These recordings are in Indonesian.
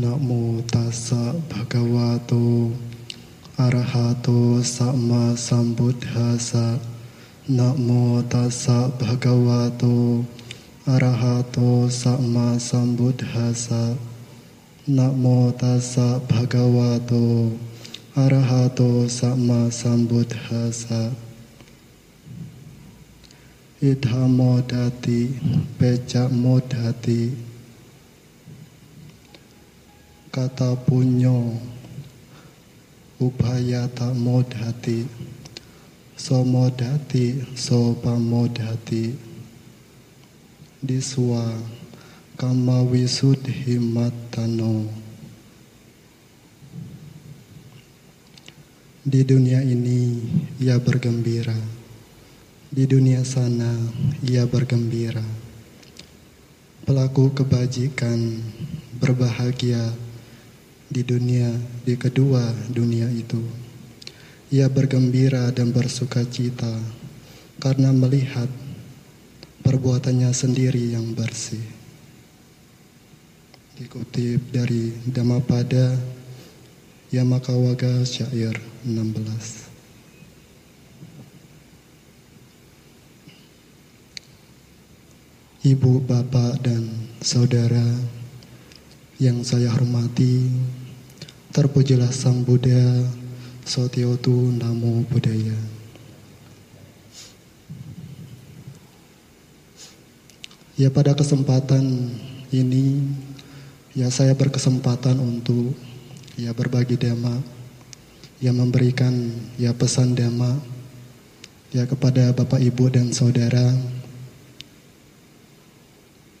นะโมตัสสะภะคะวะโต อะระหะโต สัมมาสัมพุทธัสสะนะโมตัสสะภะคะวะโต อะระหะโต สัมมาสัมพุทธัสสะนะโมตัสสะภะคะวะโต อะระหะโต สัมมาสัมพุทธัสสะอิทาโมดติ เปจโมดติ kata punyo upayata modhati somodhati sopamodhati diswa kama wisudhi matano di dunia ini ia bergembira. Di dunia sana ia bergembira. Pelaku kebajikan berbahagia di dunia, di kedua dunia itu. Ia bergembira dan bersuka cita karena melihat perbuatannya sendiri yang bersih. Dikutip dari Dhammapada Yamakawaga Syair 16. Ibu, bapak, dan saudara yang saya hormati, Terpujilah Sang Buddha, Sotiotu Namo Buddhaya. Ya pada kesempatan ini, ya saya berkesempatan untuk ya berbagi dhamma, ya memberikan ya pesan dhamma ya kepada Bapak Ibu dan Saudara.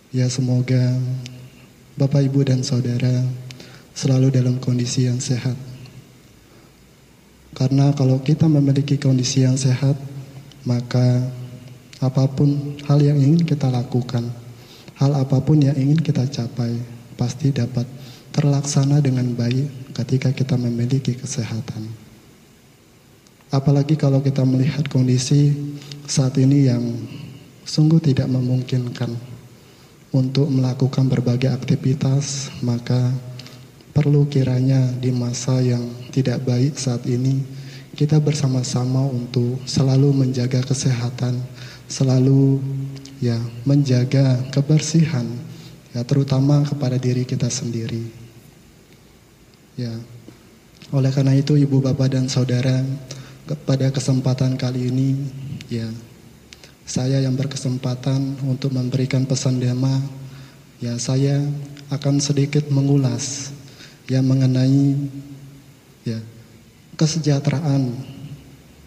Ya semoga Bapak Ibu dan Saudara selalu dalam kondisi yang sehat. Karena kalau kita memiliki kondisi yang sehat, maka apa pun hal yang ingin kita lakukan, hal apa pun yang ingin kita capai, pasti dapat terlaksana dengan baik ketika kita memiliki kesehatan. Apalagi kalau kita melihat kondisi saat ini yang sungguh tidak memungkinkan untuk melakukan berbagai aktivitas, maka Perlu kiranya di masa yang tidak baik saat ini kita bersama-sama untuk selalu menjaga kesehatan, selalu ya menjaga kebersihan ya terutama kepada diri kita sendiri. Ya. Oleh karena itu Ibu Bapak dan Saudara pada kesempatan kali ini ya saya yang berkesempatan untuk memberikan pesan dhamma ya saya akan sedikit mengulas yang mengenai ya kesejahteraan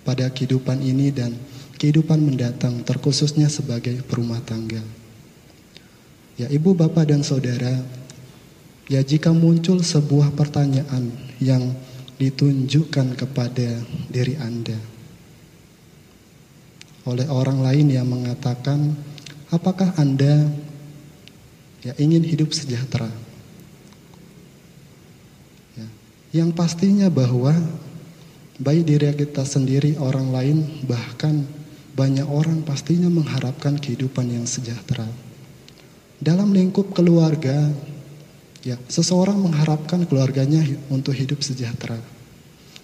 pada kehidupan ini dan kehidupan mendatang terkhususnya sebagai perumah tangga. Ya ibu bapak dan saudara, ya jika muncul sebuah pertanyaan yang ditunjukkan kepada diri Anda oleh orang lain yang mengatakan, apakah Anda ya ingin hidup sejahtera? Yang pastinya bahwa baik diri kita sendiri, orang lain, bahkan banyak orang pastinya mengharapkan kehidupan yang sejahtera. Dalam lingkup keluarga, ya, seseorang mengharapkan keluarganya untuk hidup sejahtera.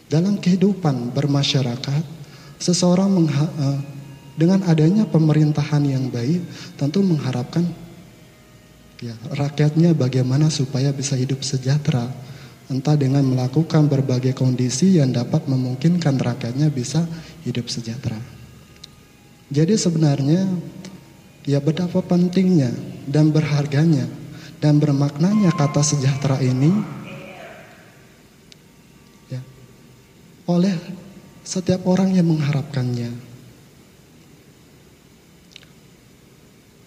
Dalam kehidupan bermasyarakat, seseorang uh, dengan adanya pemerintahan yang baik, tentu mengharapkan ya, rakyatnya bagaimana supaya bisa hidup sejahtera entah dengan melakukan berbagai kondisi yang dapat memungkinkan rakyatnya bisa hidup sejahtera. Jadi sebenarnya ya betapa pentingnya dan berharganya dan bermaknanya kata sejahtera ini ya, oleh setiap orang yang mengharapkannya.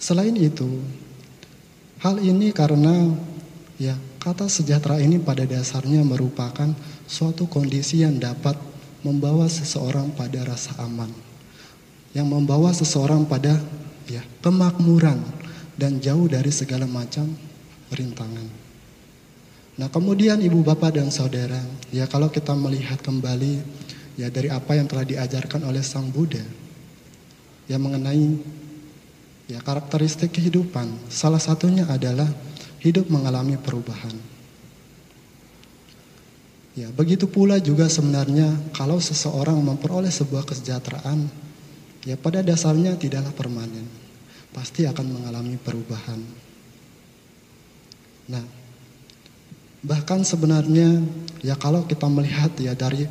Selain itu, hal ini karena ya Kata sejahtera ini pada dasarnya merupakan suatu kondisi yang dapat membawa seseorang pada rasa aman. Yang membawa seseorang pada ya kemakmuran dan jauh dari segala macam rintangan. Nah, kemudian ibu bapak dan saudara, ya kalau kita melihat kembali ya dari apa yang telah diajarkan oleh Sang Buddha yang mengenai ya karakteristik kehidupan, salah satunya adalah hidup mengalami perubahan. Ya, begitu pula juga sebenarnya kalau seseorang memperoleh sebuah kesejahteraan, ya pada dasarnya tidaklah permanen. Pasti akan mengalami perubahan. Nah, bahkan sebenarnya ya kalau kita melihat ya dari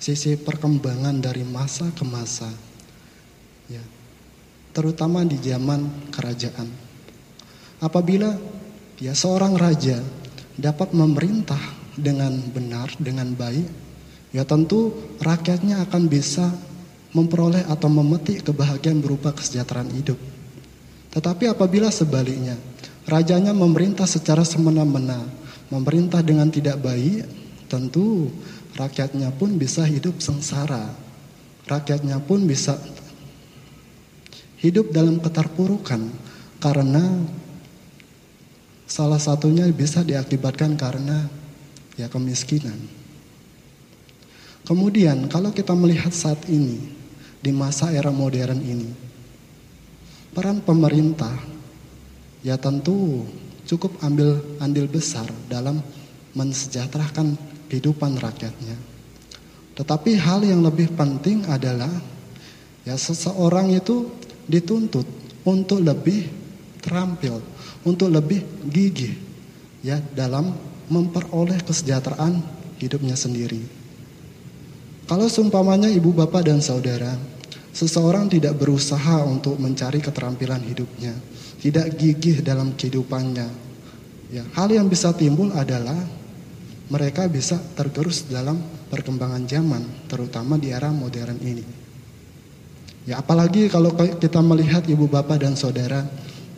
sisi perkembangan dari masa ke masa, ya, terutama di zaman kerajaan. Apabila ya seorang raja dapat memerintah dengan benar, dengan baik, ya tentu rakyatnya akan bisa memperoleh atau memetik kebahagiaan berupa kesejahteraan hidup. Tetapi apabila sebaliknya, rajanya memerintah secara semena-mena, memerintah dengan tidak baik, tentu rakyatnya pun bisa hidup sengsara. Rakyatnya pun bisa hidup dalam keterpurukan karena salah satunya bisa diakibatkan karena ya kemiskinan. Kemudian kalau kita melihat saat ini di masa era modern ini, peran pemerintah ya tentu cukup ambil andil besar dalam mensejahterakan kehidupan rakyatnya. Tetapi hal yang lebih penting adalah ya seseorang itu dituntut untuk lebih terampil, untuk lebih gigih ya dalam memperoleh kesejahteraan hidupnya sendiri. Kalau seumpamanya ibu bapak dan saudara, seseorang tidak berusaha untuk mencari keterampilan hidupnya, tidak gigih dalam kehidupannya, ya, hal yang bisa timbul adalah mereka bisa tergerus dalam perkembangan zaman, terutama di era modern ini. Ya, apalagi kalau kita melihat ibu bapak dan saudara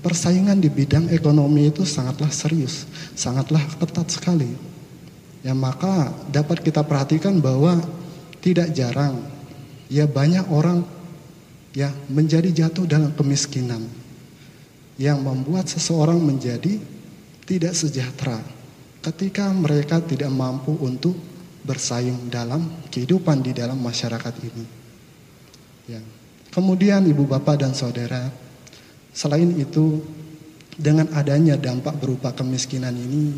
persaingan di bidang ekonomi itu sangatlah serius, sangatlah ketat sekali. Ya maka dapat kita perhatikan bahwa tidak jarang ya banyak orang ya menjadi jatuh dalam kemiskinan yang membuat seseorang menjadi tidak sejahtera ketika mereka tidak mampu untuk bersaing dalam kehidupan di dalam masyarakat ini. Ya. Kemudian ibu bapak dan saudara, Selain itu, dengan adanya dampak berupa kemiskinan ini,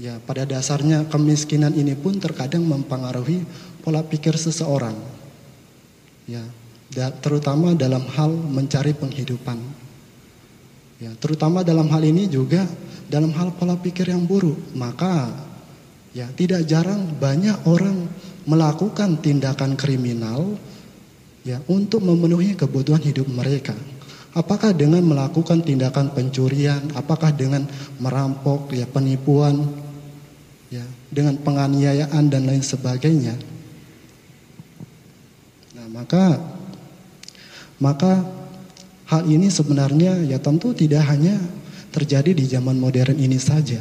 ya pada dasarnya kemiskinan ini pun terkadang mempengaruhi pola pikir seseorang. Ya, terutama dalam hal mencari penghidupan. Ya, terutama dalam hal ini juga dalam hal pola pikir yang buruk. Maka ya tidak jarang banyak orang melakukan tindakan kriminal ya untuk memenuhi kebutuhan hidup mereka. Apakah dengan melakukan tindakan pencurian, apakah dengan merampok, ya penipuan, ya dengan penganiayaan dan lain sebagainya. Nah, maka maka hal ini sebenarnya ya tentu tidak hanya terjadi di zaman modern ini saja.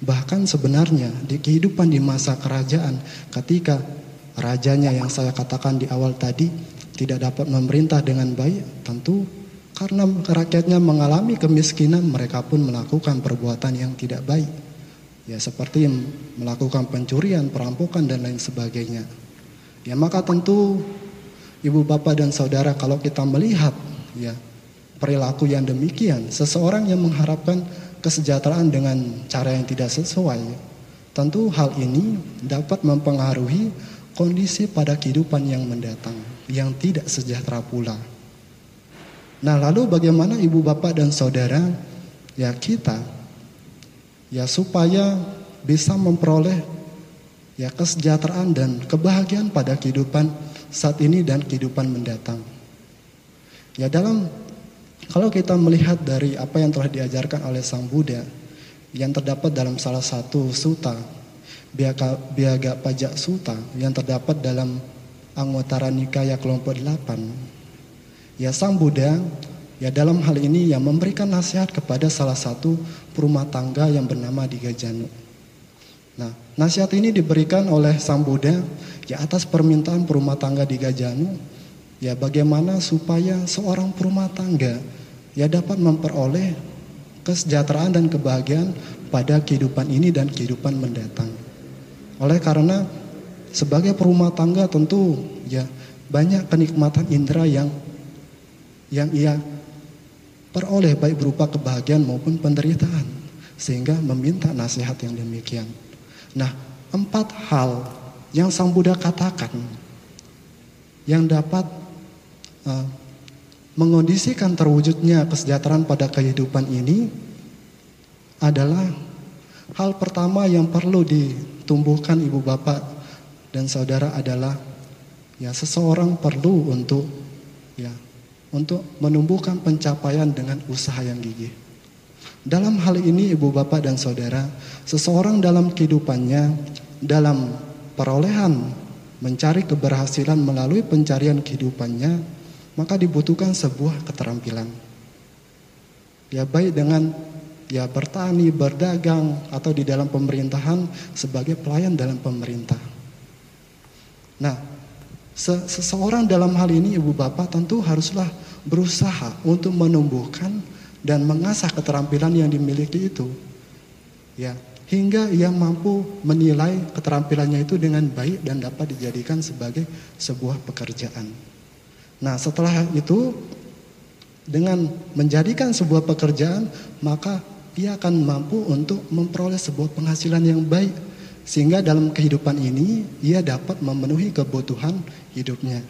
Bahkan sebenarnya di kehidupan di masa kerajaan ketika rajanya yang saya katakan di awal tadi tidak dapat memerintah dengan baik, tentu karena rakyatnya mengalami kemiskinan, mereka pun melakukan perbuatan yang tidak baik. Ya seperti melakukan pencurian, perampokan dan lain sebagainya. Ya maka tentu ibu bapak dan saudara kalau kita melihat ya perilaku yang demikian, seseorang yang mengharapkan kesejahteraan dengan cara yang tidak sesuai, tentu hal ini dapat mempengaruhi kondisi pada kehidupan yang mendatang yang tidak sejahtera pula. Nah lalu bagaimana ibu bapak dan saudara ya kita ya supaya bisa memperoleh ya kesejahteraan dan kebahagiaan pada kehidupan saat ini dan kehidupan mendatang. Ya dalam kalau kita melihat dari apa yang telah diajarkan oleh Sang Buddha yang terdapat dalam salah satu suta Biaga, Biaga Pajak Suta yang terdapat dalam Anggota Nikaya kelompok 8 Ya Sang Buddha ya dalam hal ini yang memberikan nasihat kepada salah satu perumah tangga yang bernama Digajanu. Nah, nasihat ini diberikan oleh Sang Buddha ya atas permintaan perumah tangga Digajanu ya bagaimana supaya seorang perumah tangga ya dapat memperoleh kesejahteraan dan kebahagiaan pada kehidupan ini dan kehidupan mendatang. Oleh karena sebagai perumah tangga tentu ya banyak kenikmatan indera yang yang ia peroleh baik berupa kebahagiaan maupun penderitaan sehingga meminta nasihat yang demikian. Nah, empat hal yang Sang Buddha katakan yang dapat uh, mengondisikan terwujudnya kesejahteraan pada kehidupan ini adalah hal pertama yang perlu ditumbuhkan ibu bapak dan saudara adalah ya seseorang perlu untuk ya untuk menumbuhkan pencapaian dengan usaha yang gigih. Dalam hal ini ibu bapak dan saudara, seseorang dalam kehidupannya dalam perolehan mencari keberhasilan melalui pencarian kehidupannya, maka dibutuhkan sebuah keterampilan. Ya baik dengan ya bertani, berdagang atau di dalam pemerintahan sebagai pelayan dalam pemerintah. Nah, seseorang dalam hal ini ibu bapak tentu haruslah berusaha untuk menumbuhkan dan mengasah keterampilan yang dimiliki itu. Ya, hingga ia mampu menilai keterampilannya itu dengan baik dan dapat dijadikan sebagai sebuah pekerjaan. Nah, setelah itu dengan menjadikan sebuah pekerjaan, maka ia akan mampu untuk memperoleh sebuah penghasilan yang baik sehingga dalam kehidupan ini ia dapat memenuhi kebutuhan hidupnya.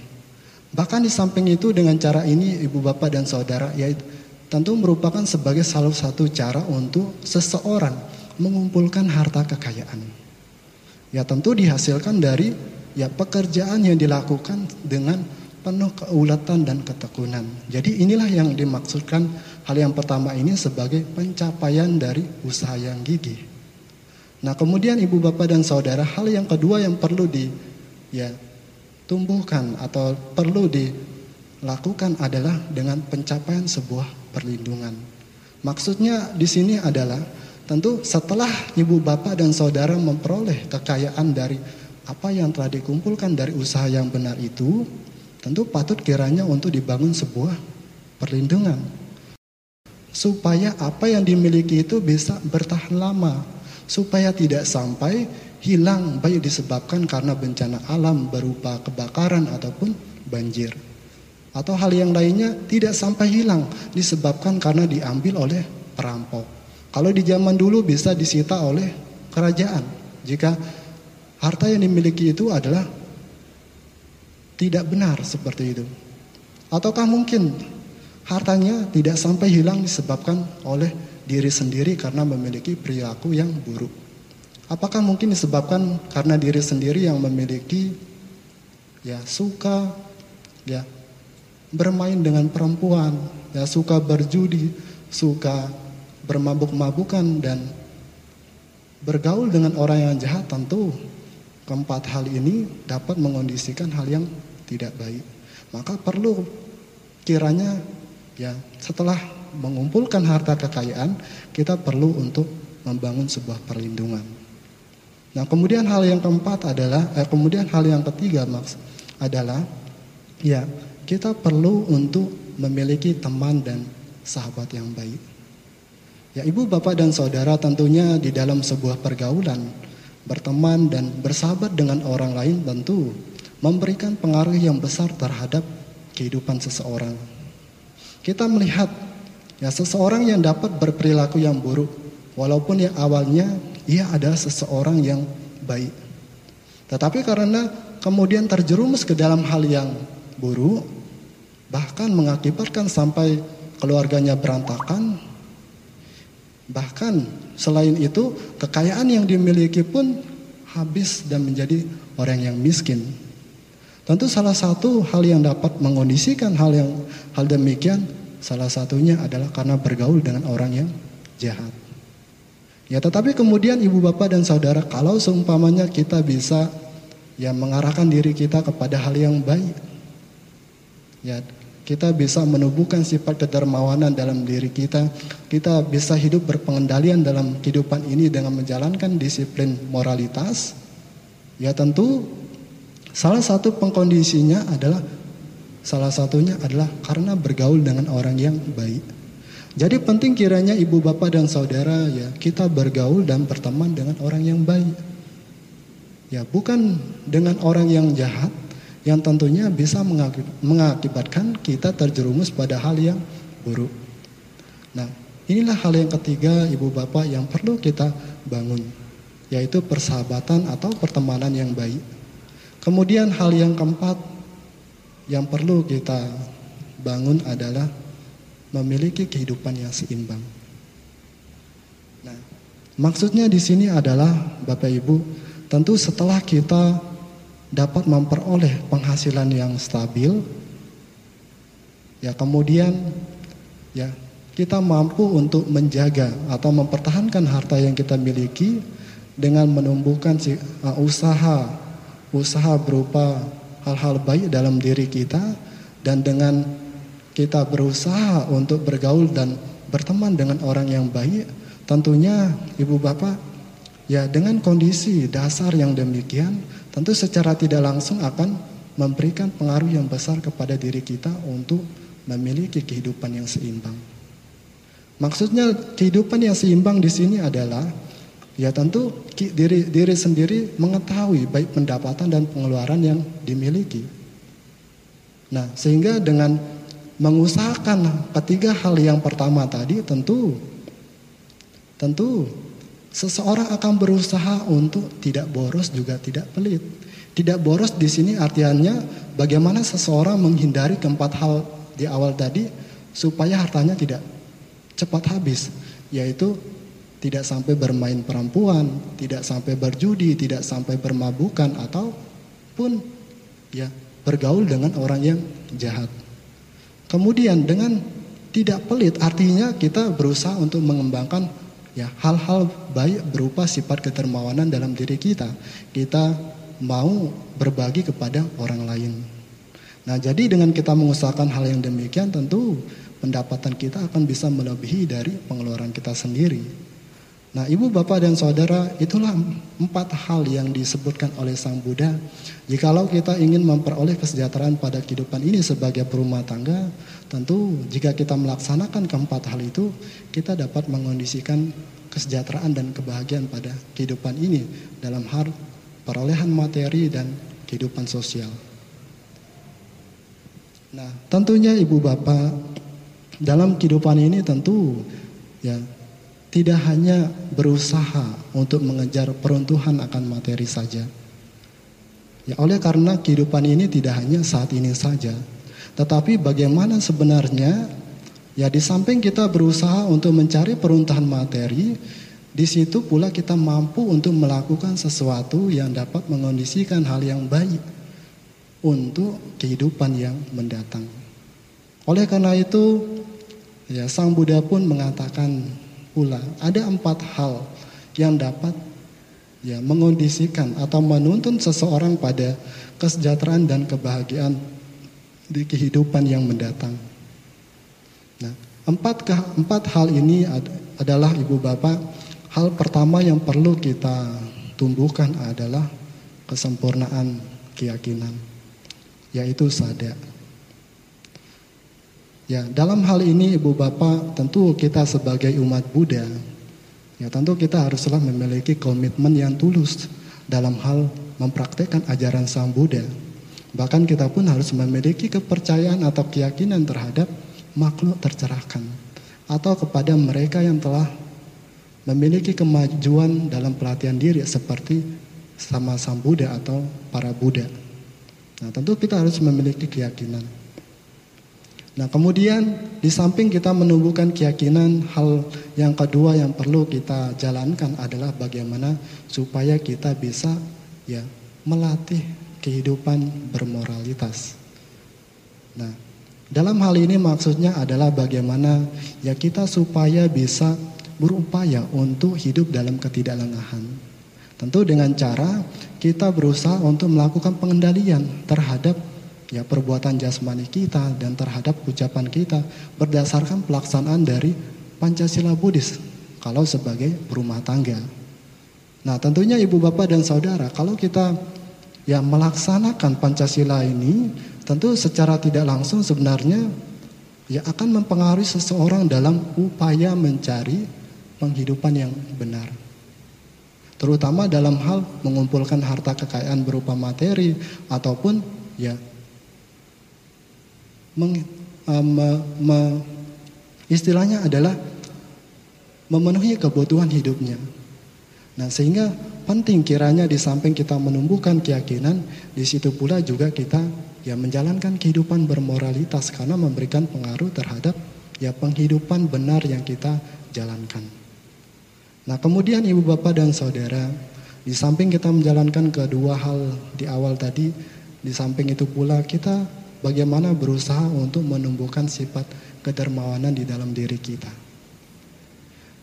Bahkan di samping itu dengan cara ini ibu bapak dan saudara yaitu tentu merupakan sebagai salah satu cara untuk seseorang mengumpulkan harta kekayaan. Ya tentu dihasilkan dari ya pekerjaan yang dilakukan dengan penuh keulatan dan ketekunan. Jadi inilah yang dimaksudkan hal yang pertama ini sebagai pencapaian dari usaha yang gigih. Nah, kemudian ibu bapak dan saudara, hal yang kedua yang perlu di ya tumbuhkan atau perlu dilakukan adalah dengan pencapaian sebuah perlindungan. Maksudnya di sini adalah Tentu setelah ibu bapak dan saudara memperoleh kekayaan dari apa yang telah dikumpulkan dari usaha yang benar itu, tentu patut kiranya untuk dibangun sebuah perlindungan. Supaya apa yang dimiliki itu bisa bertahan lama, supaya tidak sampai hilang baik disebabkan karena bencana alam berupa kebakaran ataupun banjir. Atau hal yang lainnya tidak sampai hilang disebabkan karena diambil oleh perampok. Kalau di zaman dulu bisa disita oleh kerajaan. Jika harta yang dimiliki itu adalah tidak benar seperti itu. Ataukah mungkin hartanya tidak sampai hilang disebabkan oleh diri sendiri karena memiliki perilaku yang buruk. Apakah mungkin disebabkan karena diri sendiri yang memiliki ya suka ya bermain dengan perempuan, ya suka berjudi, suka bermabuk-mabukan dan bergaul dengan orang yang jahat tentu keempat hal ini dapat mengondisikan hal yang tidak baik. Maka perlu kiranya ya setelah mengumpulkan harta kekayaan kita perlu untuk membangun sebuah perlindungan. Nah, kemudian hal yang keempat adalah eh, kemudian hal yang ketiga maks adalah ya kita perlu untuk memiliki teman dan sahabat yang baik. Ya ibu, bapak, dan saudara tentunya di dalam sebuah pergaulan, berteman dan bersahabat dengan orang lain tentu memberikan pengaruh yang besar terhadap kehidupan seseorang. Kita melihat ya seseorang yang dapat berperilaku yang buruk, walaupun yang awalnya ia adalah seseorang yang baik. Tetapi karena kemudian terjerumus ke dalam hal yang buruk, bahkan mengakibatkan sampai keluarganya berantakan, Bahkan selain itu kekayaan yang dimiliki pun habis dan menjadi orang yang miskin. Tentu salah satu hal yang dapat mengondisikan hal yang hal demikian salah satunya adalah karena bergaul dengan orang yang jahat. Ya tetapi kemudian ibu bapak dan saudara kalau seumpamanya kita bisa ya mengarahkan diri kita kepada hal yang baik. Ya kita bisa menubuhkan sifat kedermawanan dalam diri kita. Kita bisa hidup berpengendalian dalam kehidupan ini dengan menjalankan disiplin moralitas. Ya tentu salah satu pengkondisinya adalah salah satunya adalah karena bergaul dengan orang yang baik. Jadi penting kiranya ibu bapak dan saudara ya kita bergaul dan berteman dengan orang yang baik. Ya bukan dengan orang yang jahat, yang tentunya bisa mengakibatkan kita terjerumus pada hal yang buruk. Nah, inilah hal yang ketiga Ibu Bapak yang perlu kita bangun. yaitu persahabatan atau pertemanan yang baik. Kemudian hal yang keempat yang perlu kita bangun adalah memiliki kehidupan yang seimbang. Nah, maksudnya di sini adalah Bapak Ibu, tentu setelah kita dapat memperoleh penghasilan yang stabil, ya kemudian ya kita mampu untuk menjaga atau mempertahankan harta yang kita miliki dengan menumbuhkan uh, usaha usaha berupa hal-hal baik dalam diri kita dan dengan kita berusaha untuk bergaul dan berteman dengan orang yang baik tentunya ibu bapak ya dengan kondisi dasar yang demikian tentu secara tidak langsung akan memberikan pengaruh yang besar kepada diri kita untuk memiliki kehidupan yang seimbang. Maksudnya kehidupan yang seimbang di sini adalah ya tentu diri diri sendiri mengetahui baik pendapatan dan pengeluaran yang dimiliki. Nah, sehingga dengan mengusahakan ketiga hal yang pertama tadi tentu tentu seseorang akan berusaha untuk tidak boros juga tidak pelit. Tidak boros di sini artinya bagaimana seseorang menghindari keempat hal di awal tadi supaya hartanya tidak cepat habis, yaitu tidak sampai bermain perempuan, tidak sampai berjudi, tidak sampai bermabukan ataupun ya bergaul dengan orang yang jahat. Kemudian dengan tidak pelit artinya kita berusaha untuk mengembangkan ya hal-hal baik berupa sifat kedermawanan dalam diri kita. Kita mau berbagi kepada orang lain. Nah, jadi dengan kita mengusahakan hal yang demikian tentu pendapatan kita akan bisa melebihi dari pengeluaran kita sendiri. Nah, ibu, bapak, dan saudara, itulah empat hal yang disebutkan oleh Sang Buddha. Jikalau kita ingin memperoleh kesejahteraan pada kehidupan ini sebagai perumah tangga, tentu jika kita melaksanakan keempat hal itu, kita dapat mengondisikan kesejahteraan dan kebahagiaan pada kehidupan ini dalam hal perolehan materi dan kehidupan sosial. Nah, tentunya ibu bapak dalam kehidupan ini tentu ya tidak hanya berusaha untuk mengejar peruntuhan akan materi saja. Ya, oleh karena kehidupan ini tidak hanya saat ini saja, tetapi bagaimana sebenarnya ya di samping kita berusaha untuk mencari peruntuhan materi, di situ pula kita mampu untuk melakukan sesuatu yang dapat mengondisikan hal yang baik untuk kehidupan yang mendatang. Oleh karena itu, Ya, Sang Buddha pun mengatakan pula ada empat hal yang dapat ya mengondisikan atau menuntun seseorang pada kesejahteraan dan kebahagiaan di kehidupan yang mendatang. Nah, empat empat hal ini ad, adalah ibu bapak. Hal pertama yang perlu kita tumbuhkan adalah kesempurnaan keyakinan, yaitu sadar. Ya, dalam hal ini Ibu Bapak, tentu kita sebagai umat Buddha, ya tentu kita haruslah memiliki komitmen yang tulus dalam hal mempraktekkan ajaran Sang Buddha. Bahkan kita pun harus memiliki kepercayaan atau keyakinan terhadap makhluk tercerahkan atau kepada mereka yang telah memiliki kemajuan dalam pelatihan diri seperti sama Sang Buddha atau para Buddha. Nah, tentu kita harus memiliki keyakinan. Nah, kemudian di samping kita menumbuhkan keyakinan, hal yang kedua yang perlu kita jalankan adalah bagaimana supaya kita bisa ya melatih kehidupan bermoralitas. Nah, dalam hal ini maksudnya adalah bagaimana ya kita supaya bisa berupaya untuk hidup dalam ketidaklenahan. Tentu dengan cara kita berusaha untuk melakukan pengendalian terhadap ya perbuatan jasmani kita dan terhadap ucapan kita berdasarkan pelaksanaan dari Pancasila Buddhis kalau sebagai rumah tangga. Nah, tentunya ibu bapak dan saudara, kalau kita ya melaksanakan Pancasila ini tentu secara tidak langsung sebenarnya ya akan mempengaruhi seseorang dalam upaya mencari penghidupan yang benar. Terutama dalam hal mengumpulkan harta kekayaan berupa materi ataupun ya meng, uh, me, me, istilahnya adalah memenuhi kebutuhan hidupnya. Nah, sehingga penting kiranya di samping kita menumbuhkan keyakinan, di situ pula juga kita ya menjalankan kehidupan bermoralitas karena memberikan pengaruh terhadap ya penghidupan benar yang kita jalankan. Nah, kemudian Ibu Bapak dan Saudara, di samping kita menjalankan kedua hal di awal tadi, di samping itu pula kita bagaimana berusaha untuk menumbuhkan sifat kedermawanan di dalam diri kita.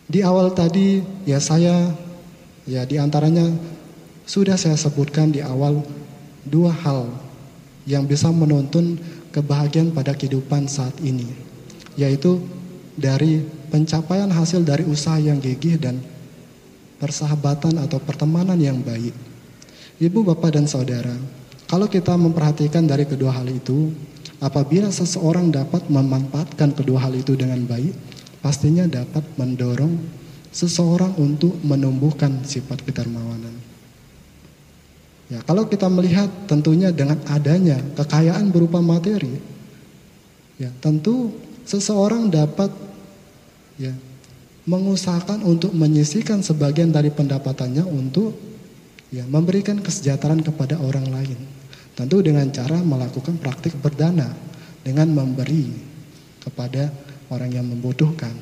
Di awal tadi ya saya Ya, di antaranya sudah saya sebutkan di awal dua hal yang bisa menuntun kebahagiaan pada kehidupan saat ini, yaitu dari pencapaian hasil dari usaha yang gigih dan persahabatan atau pertemanan yang baik. Ibu, bapak, dan saudara, kalau kita memperhatikan dari kedua hal itu, apabila seseorang dapat memanfaatkan kedua hal itu dengan baik, pastinya dapat mendorong seseorang untuk menumbuhkan sifat kedermawanan. Ya, kalau kita melihat tentunya dengan adanya kekayaan berupa materi, ya tentu seseorang dapat ya mengusahakan untuk menyisihkan sebagian dari pendapatannya untuk ya memberikan kesejahteraan kepada orang lain. Tentu dengan cara melakukan praktik berdana dengan memberi kepada orang yang membutuhkan.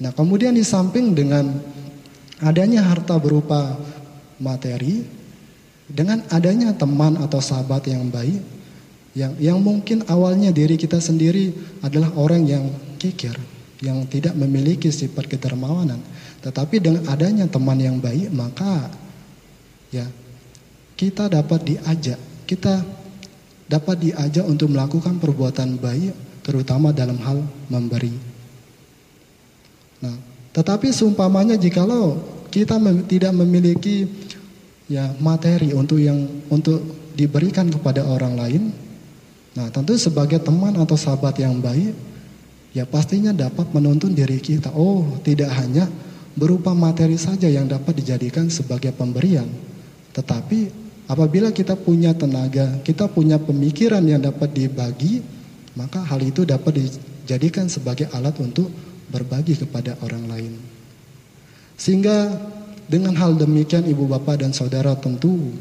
Nah, kemudian di samping dengan adanya harta berupa materi, dengan adanya teman atau sahabat yang baik, yang yang mungkin awalnya diri kita sendiri adalah orang yang kikir, yang tidak memiliki sifat kedermawanan, tetapi dengan adanya teman yang baik, maka ya kita dapat diajak, kita dapat diajak untuk melakukan perbuatan baik, terutama dalam hal memberi. Nah, tetapi seumpamanya jikalau kita mem tidak memiliki ya materi untuk yang untuk diberikan kepada orang lain, nah tentu sebagai teman atau sahabat yang baik, ya pastinya dapat menuntun diri kita. Oh, tidak hanya berupa materi saja yang dapat dijadikan sebagai pemberian, tetapi apabila kita punya tenaga, kita punya pemikiran yang dapat dibagi, maka hal itu dapat dijadikan sebagai alat untuk berbagi kepada orang lain. Sehingga dengan hal demikian ibu bapak dan saudara tentu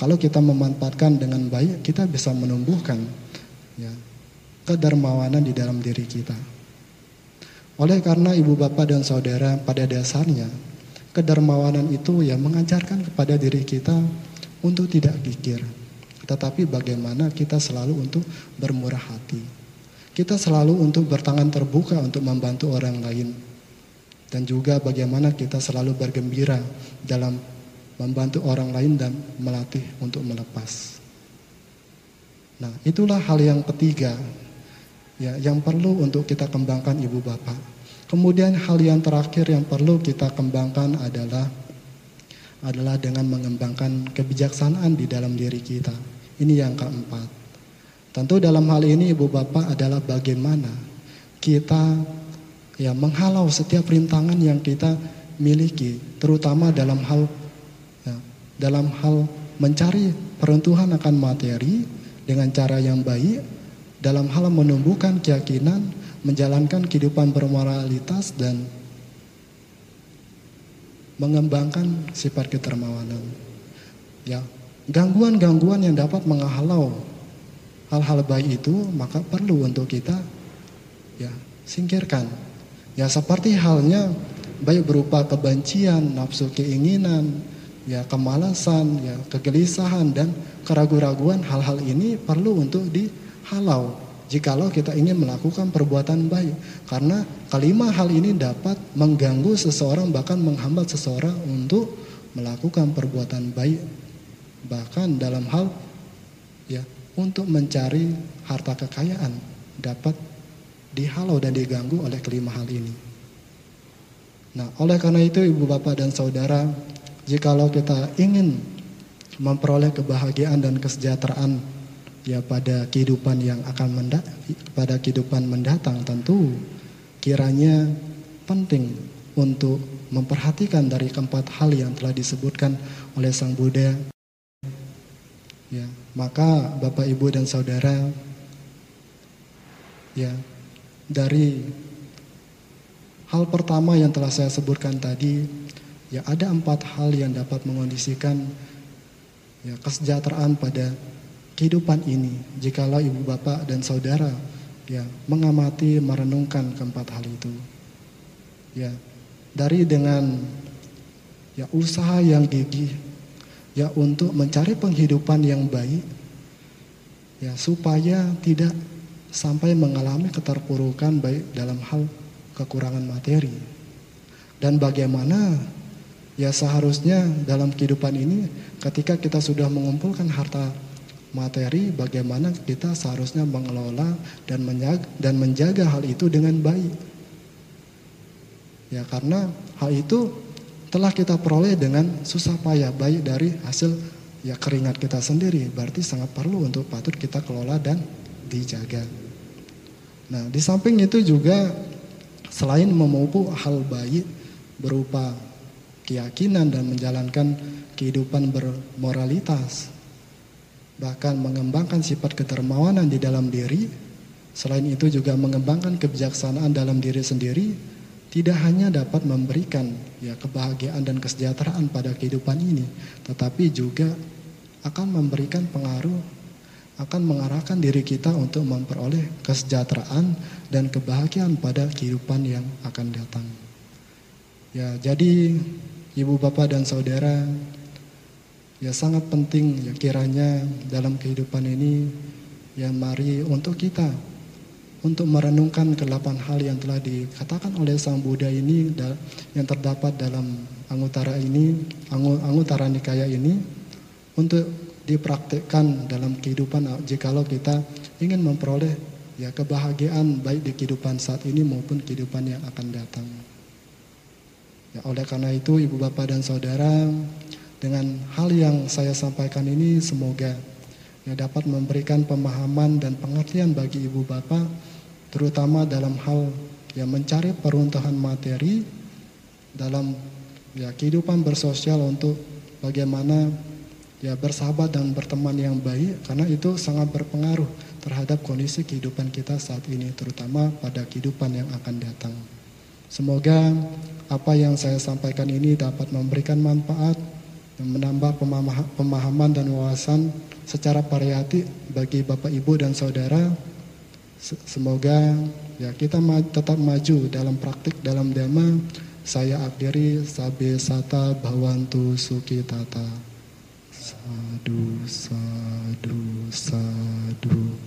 kalau kita memanfaatkan dengan baik kita bisa menumbuhkan ya, kedermawanan di dalam diri kita. Oleh karena ibu bapak dan saudara pada dasarnya kedermawanan itu ya mengajarkan kepada diri kita untuk tidak gigir. Tetapi bagaimana kita selalu untuk bermurah hati kita selalu untuk bertangan terbuka untuk membantu orang lain. Dan juga bagaimana kita selalu bergembira dalam membantu orang lain dan melatih untuk melepas. Nah, itulah hal yang ketiga ya yang perlu untuk kita kembangkan Ibu Bapak. Kemudian hal yang terakhir yang perlu kita kembangkan adalah adalah dengan mengembangkan kebijaksanaan di dalam diri kita. Ini yang keempat. Tentu dalam hal ini Ibu Bapak adalah bagaimana kita ya menghalau setiap rintangan yang kita miliki, terutama dalam hal ya, dalam hal mencari peruntuhan akan materi dengan cara yang baik, dalam hal menumbuhkan keyakinan, menjalankan kehidupan bermoralitas dan mengembangkan sifat ketermawanan. Ya, gangguan-gangguan yang dapat menghalau hal-hal baik itu maka perlu untuk kita ya singkirkan. Ya seperti halnya baik berupa kebencian, nafsu keinginan, ya kemalasan, ya kegelisahan dan keraguan-raguan hal-hal ini perlu untuk dihalau jikalau kita ingin melakukan perbuatan baik karena kelima hal ini dapat mengganggu seseorang bahkan menghambat seseorang untuk melakukan perbuatan baik bahkan dalam hal ya untuk mencari harta kekayaan dapat dihalau dan diganggu oleh kelima hal ini. Nah, oleh karena itu ibu bapak dan saudara, jikalau kita ingin memperoleh kebahagiaan dan kesejahteraan ya pada kehidupan yang akan mendat pada kehidupan mendatang tentu kiranya penting untuk memperhatikan dari keempat hal yang telah disebutkan oleh Sang Buddha. Ya, maka Bapak Ibu dan Saudara ya dari hal pertama yang telah saya sebutkan tadi ya ada empat hal yang dapat mengondisikan ya kesejahteraan pada kehidupan ini. Jikalau ibu bapak dan saudara ya mengamati merenungkan keempat hal itu. Ya, dari dengan ya usaha yang gigih ya untuk mencari penghidupan yang baik ya supaya tidak sampai mengalami keterpurukan baik dalam hal kekurangan materi dan bagaimana ya seharusnya dalam kehidupan ini ketika kita sudah mengumpulkan harta materi bagaimana kita seharusnya mengelola dan menjaga, dan menjaga hal itu dengan baik ya karena hal itu telah kita peroleh dengan susah payah baik dari hasil ya keringat kita sendiri berarti sangat perlu untuk patut kita kelola dan dijaga. Nah, di samping itu juga selain memupuk hal baik berupa keyakinan dan menjalankan kehidupan bermoralitas bahkan mengembangkan sifat ketermawanan di dalam diri selain itu juga mengembangkan kebijaksanaan dalam diri sendiri tidak hanya dapat memberikan ya kebahagiaan dan kesejahteraan pada kehidupan ini, tetapi juga akan memberikan pengaruh akan mengarahkan diri kita untuk memperoleh kesejahteraan dan kebahagiaan pada kehidupan yang akan datang. Ya, jadi ibu bapak dan saudara ya sangat penting ya kiranya dalam kehidupan ini ya mari untuk kita untuk merenungkan delapan hal yang telah dikatakan oleh Sang Buddha ini yang terdapat dalam Anguttara ini, Anguttara Nikaya ini untuk dipraktikkan dalam kehidupan jikalau kita ingin memperoleh ya kebahagiaan baik di kehidupan saat ini maupun kehidupan yang akan datang. Ya, oleh karena itu Ibu Bapak dan Saudara dengan hal yang saya sampaikan ini semoga ya dapat memberikan pemahaman dan pengertian bagi ibu bapak terutama dalam hal yang mencari peruntuhan materi dalam ya kehidupan bersosial untuk bagaimana ya bersahabat dan berteman yang baik karena itu sangat berpengaruh terhadap kondisi kehidupan kita saat ini terutama pada kehidupan yang akan datang. Semoga apa yang saya sampaikan ini dapat memberikan manfaat dan menambah pemahaman dan wawasan secara variatif bagi Bapak Ibu dan Saudara. Semoga ya kita tetap maju dalam praktik dalam dhamma. Saya akhiri sabe sata bhawantu sukitata. Sadu, sadu, sadu.